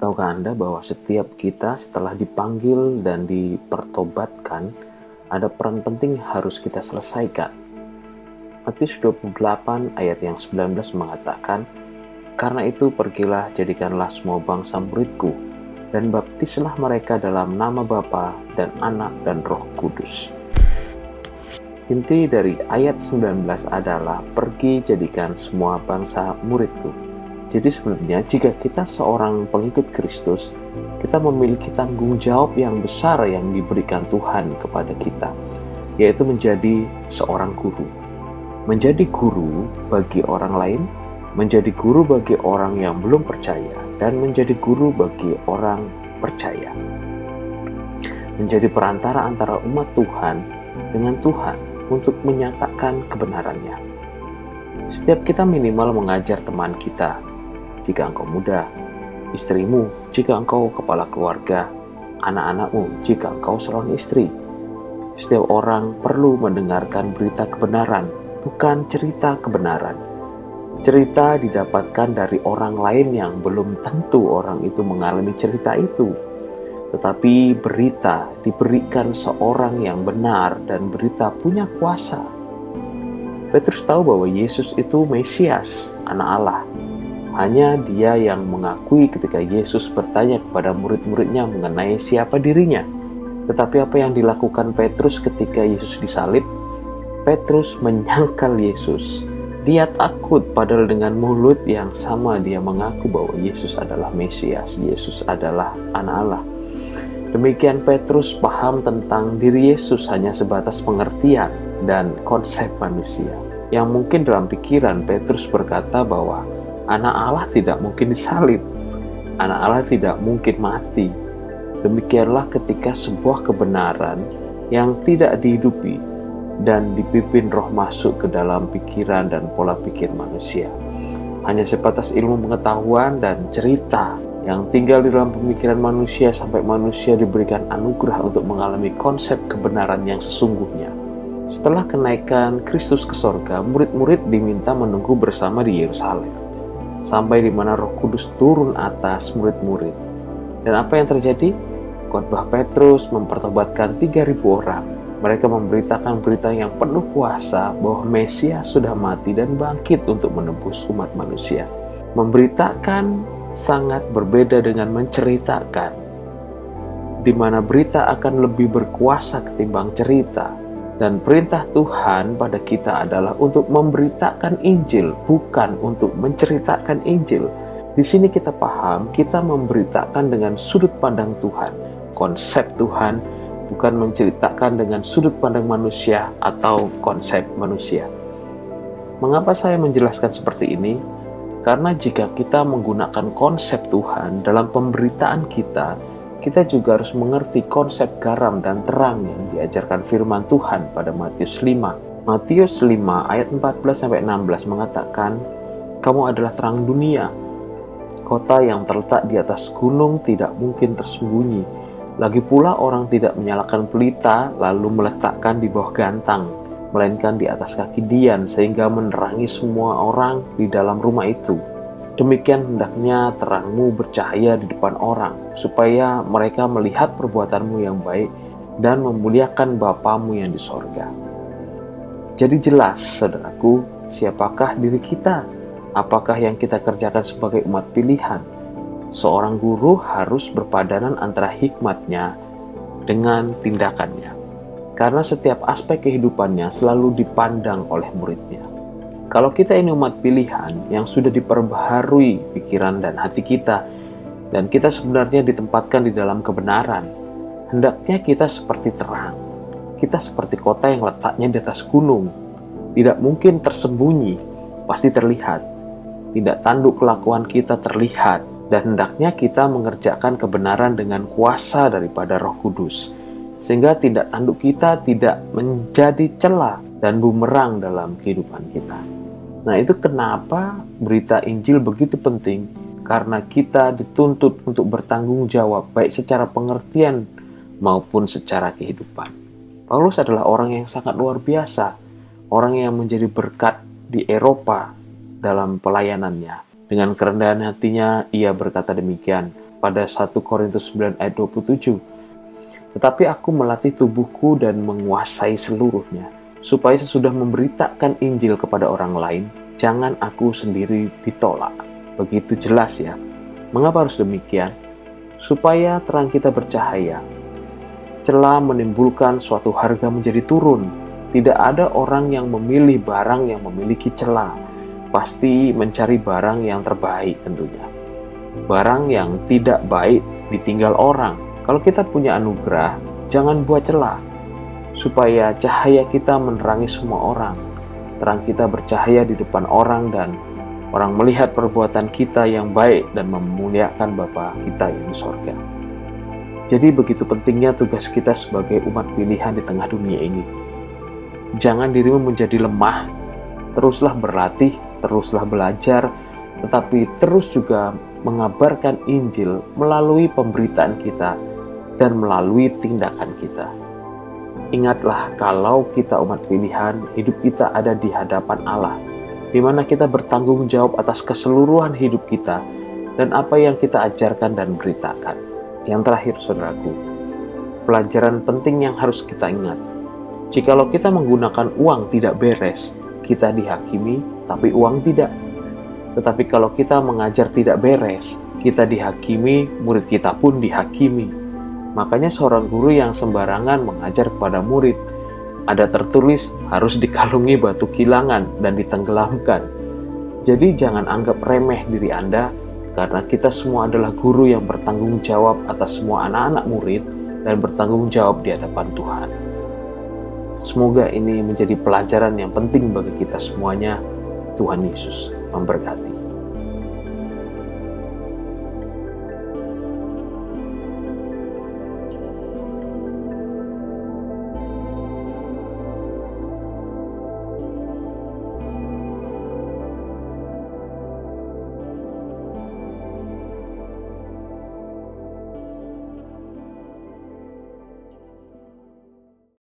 Tahukah Anda bahwa setiap kita setelah dipanggil dan dipertobatkan, ada peran penting harus kita selesaikan. Matius 28 ayat yang 19 mengatakan, Karena itu pergilah jadikanlah semua bangsa muridku, dan baptislah mereka dalam nama Bapa dan Anak dan Roh Kudus. Inti dari ayat 19 adalah pergi jadikan semua bangsa muridku. Jadi sebenarnya jika kita seorang pengikut Kristus, kita memiliki tanggung jawab yang besar yang diberikan Tuhan kepada kita, yaitu menjadi seorang guru. Menjadi guru bagi orang lain, menjadi guru bagi orang yang belum percaya, dan menjadi guru bagi orang percaya. Menjadi perantara antara umat Tuhan dengan Tuhan untuk menyatakan kebenarannya. Setiap kita minimal mengajar teman kita jika engkau muda, istrimu jika engkau kepala keluarga, anak-anakmu jika engkau seorang istri. Setiap orang perlu mendengarkan berita kebenaran, bukan cerita kebenaran. Cerita didapatkan dari orang lain yang belum tentu orang itu mengalami cerita itu. Tetapi berita diberikan seorang yang benar dan berita punya kuasa. Petrus tahu bahwa Yesus itu Mesias, anak Allah, hanya dia yang mengakui ketika Yesus bertanya kepada murid-muridnya mengenai siapa dirinya. Tetapi apa yang dilakukan Petrus ketika Yesus disalib? Petrus menyangkal Yesus. Dia takut padahal dengan mulut yang sama dia mengaku bahwa Yesus adalah Mesias, Yesus adalah anak Allah. Demikian Petrus paham tentang diri Yesus hanya sebatas pengertian dan konsep manusia. Yang mungkin dalam pikiran Petrus berkata bahwa Anak Allah tidak mungkin disalib. Anak Allah tidak mungkin mati. Demikianlah ketika sebuah kebenaran yang tidak dihidupi dan dipimpin roh masuk ke dalam pikiran dan pola pikir manusia. Hanya sebatas ilmu pengetahuan dan cerita yang tinggal di dalam pemikiran manusia sampai manusia diberikan anugerah untuk mengalami konsep kebenaran yang sesungguhnya. Setelah kenaikan Kristus ke sorga, murid-murid diminta menunggu bersama di Yerusalem sampai di mana Roh Kudus turun atas murid-murid. Dan apa yang terjadi? Khotbah Petrus mempertobatkan 3000 orang. Mereka memberitakan berita yang penuh kuasa bahwa Mesias sudah mati dan bangkit untuk menebus umat manusia. Memberitakan sangat berbeda dengan menceritakan, di mana berita akan lebih berkuasa ketimbang cerita. Dan perintah Tuhan pada kita adalah untuk memberitakan Injil, bukan untuk menceritakan Injil. Di sini kita paham, kita memberitakan dengan sudut pandang Tuhan, konsep Tuhan, bukan menceritakan dengan sudut pandang manusia atau konsep manusia. Mengapa saya menjelaskan seperti ini? Karena jika kita menggunakan konsep Tuhan dalam pemberitaan kita, kita juga harus mengerti konsep garam dan terang yang diajarkan firman Tuhan pada Matius 5. Matius 5 ayat 14 sampai 16 mengatakan, "Kamu adalah terang dunia. Kota yang terletak di atas gunung tidak mungkin tersembunyi. Lagi pula orang tidak menyalakan pelita lalu meletakkan di bawah gantang, melainkan di atas kaki dian sehingga menerangi semua orang di dalam rumah itu." Demikian hendaknya terangmu bercahaya di depan orang, supaya mereka melihat perbuatanmu yang baik dan memuliakan Bapamu yang di sorga. Jadi jelas, saudaraku, siapakah diri kita? Apakah yang kita kerjakan sebagai umat pilihan? Seorang guru harus berpadanan antara hikmatnya dengan tindakannya. Karena setiap aspek kehidupannya selalu dipandang oleh muridnya. Kalau kita ini umat pilihan yang sudah diperbaharui pikiran dan hati kita, dan kita sebenarnya ditempatkan di dalam kebenaran, hendaknya kita seperti terang. Kita seperti kota yang letaknya di atas gunung, tidak mungkin tersembunyi, pasti terlihat. Tidak tanduk kelakuan kita terlihat, dan hendaknya kita mengerjakan kebenaran dengan kuasa daripada Roh Kudus, sehingga tidak tanduk kita tidak menjadi celah dan bumerang dalam kehidupan kita. Nah, itu kenapa berita Injil begitu penting karena kita dituntut untuk bertanggung jawab baik secara pengertian maupun secara kehidupan. Paulus adalah orang yang sangat luar biasa, orang yang menjadi berkat di Eropa dalam pelayanannya. Dengan kerendahan hatinya, ia berkata demikian, pada 1 Korintus 9 ayat 27. Tetapi aku melatih tubuhku dan menguasai seluruhnya, supaya sesudah memberitakan Injil kepada orang lain, jangan aku sendiri ditolak. Begitu jelas ya. Mengapa harus demikian? Supaya terang kita bercahaya. Celah menimbulkan suatu harga menjadi turun. Tidak ada orang yang memilih barang yang memiliki celah. Pasti mencari barang yang terbaik tentunya. Barang yang tidak baik ditinggal orang. Kalau kita punya anugerah, jangan buat celah. Supaya cahaya kita menerangi semua orang. Terang kita bercahaya di depan orang dan orang melihat perbuatan kita yang baik dan memuliakan Bapa kita yang di sorga. Jadi begitu pentingnya tugas kita sebagai umat pilihan di tengah dunia ini. Jangan dirimu menjadi lemah, teruslah berlatih, teruslah belajar, tetapi terus juga mengabarkan Injil melalui pemberitaan kita dan melalui tindakan kita. Ingatlah kalau kita umat pilihan, hidup kita ada di hadapan Allah di mana kita bertanggung jawab atas keseluruhan hidup kita dan apa yang kita ajarkan dan beritakan. Yang terakhir, saudaraku, pelajaran penting yang harus kita ingat. Jikalau kita menggunakan uang tidak beres, kita dihakimi, tapi uang tidak. Tetapi kalau kita mengajar tidak beres, kita dihakimi, murid kita pun dihakimi. Makanya seorang guru yang sembarangan mengajar kepada murid, ada tertulis harus dikalungi batu kilangan dan ditenggelamkan. Jadi jangan anggap remeh diri Anda karena kita semua adalah guru yang bertanggung jawab atas semua anak-anak murid dan bertanggung jawab di hadapan Tuhan. Semoga ini menjadi pelajaran yang penting bagi kita semuanya. Tuhan Yesus memberkati.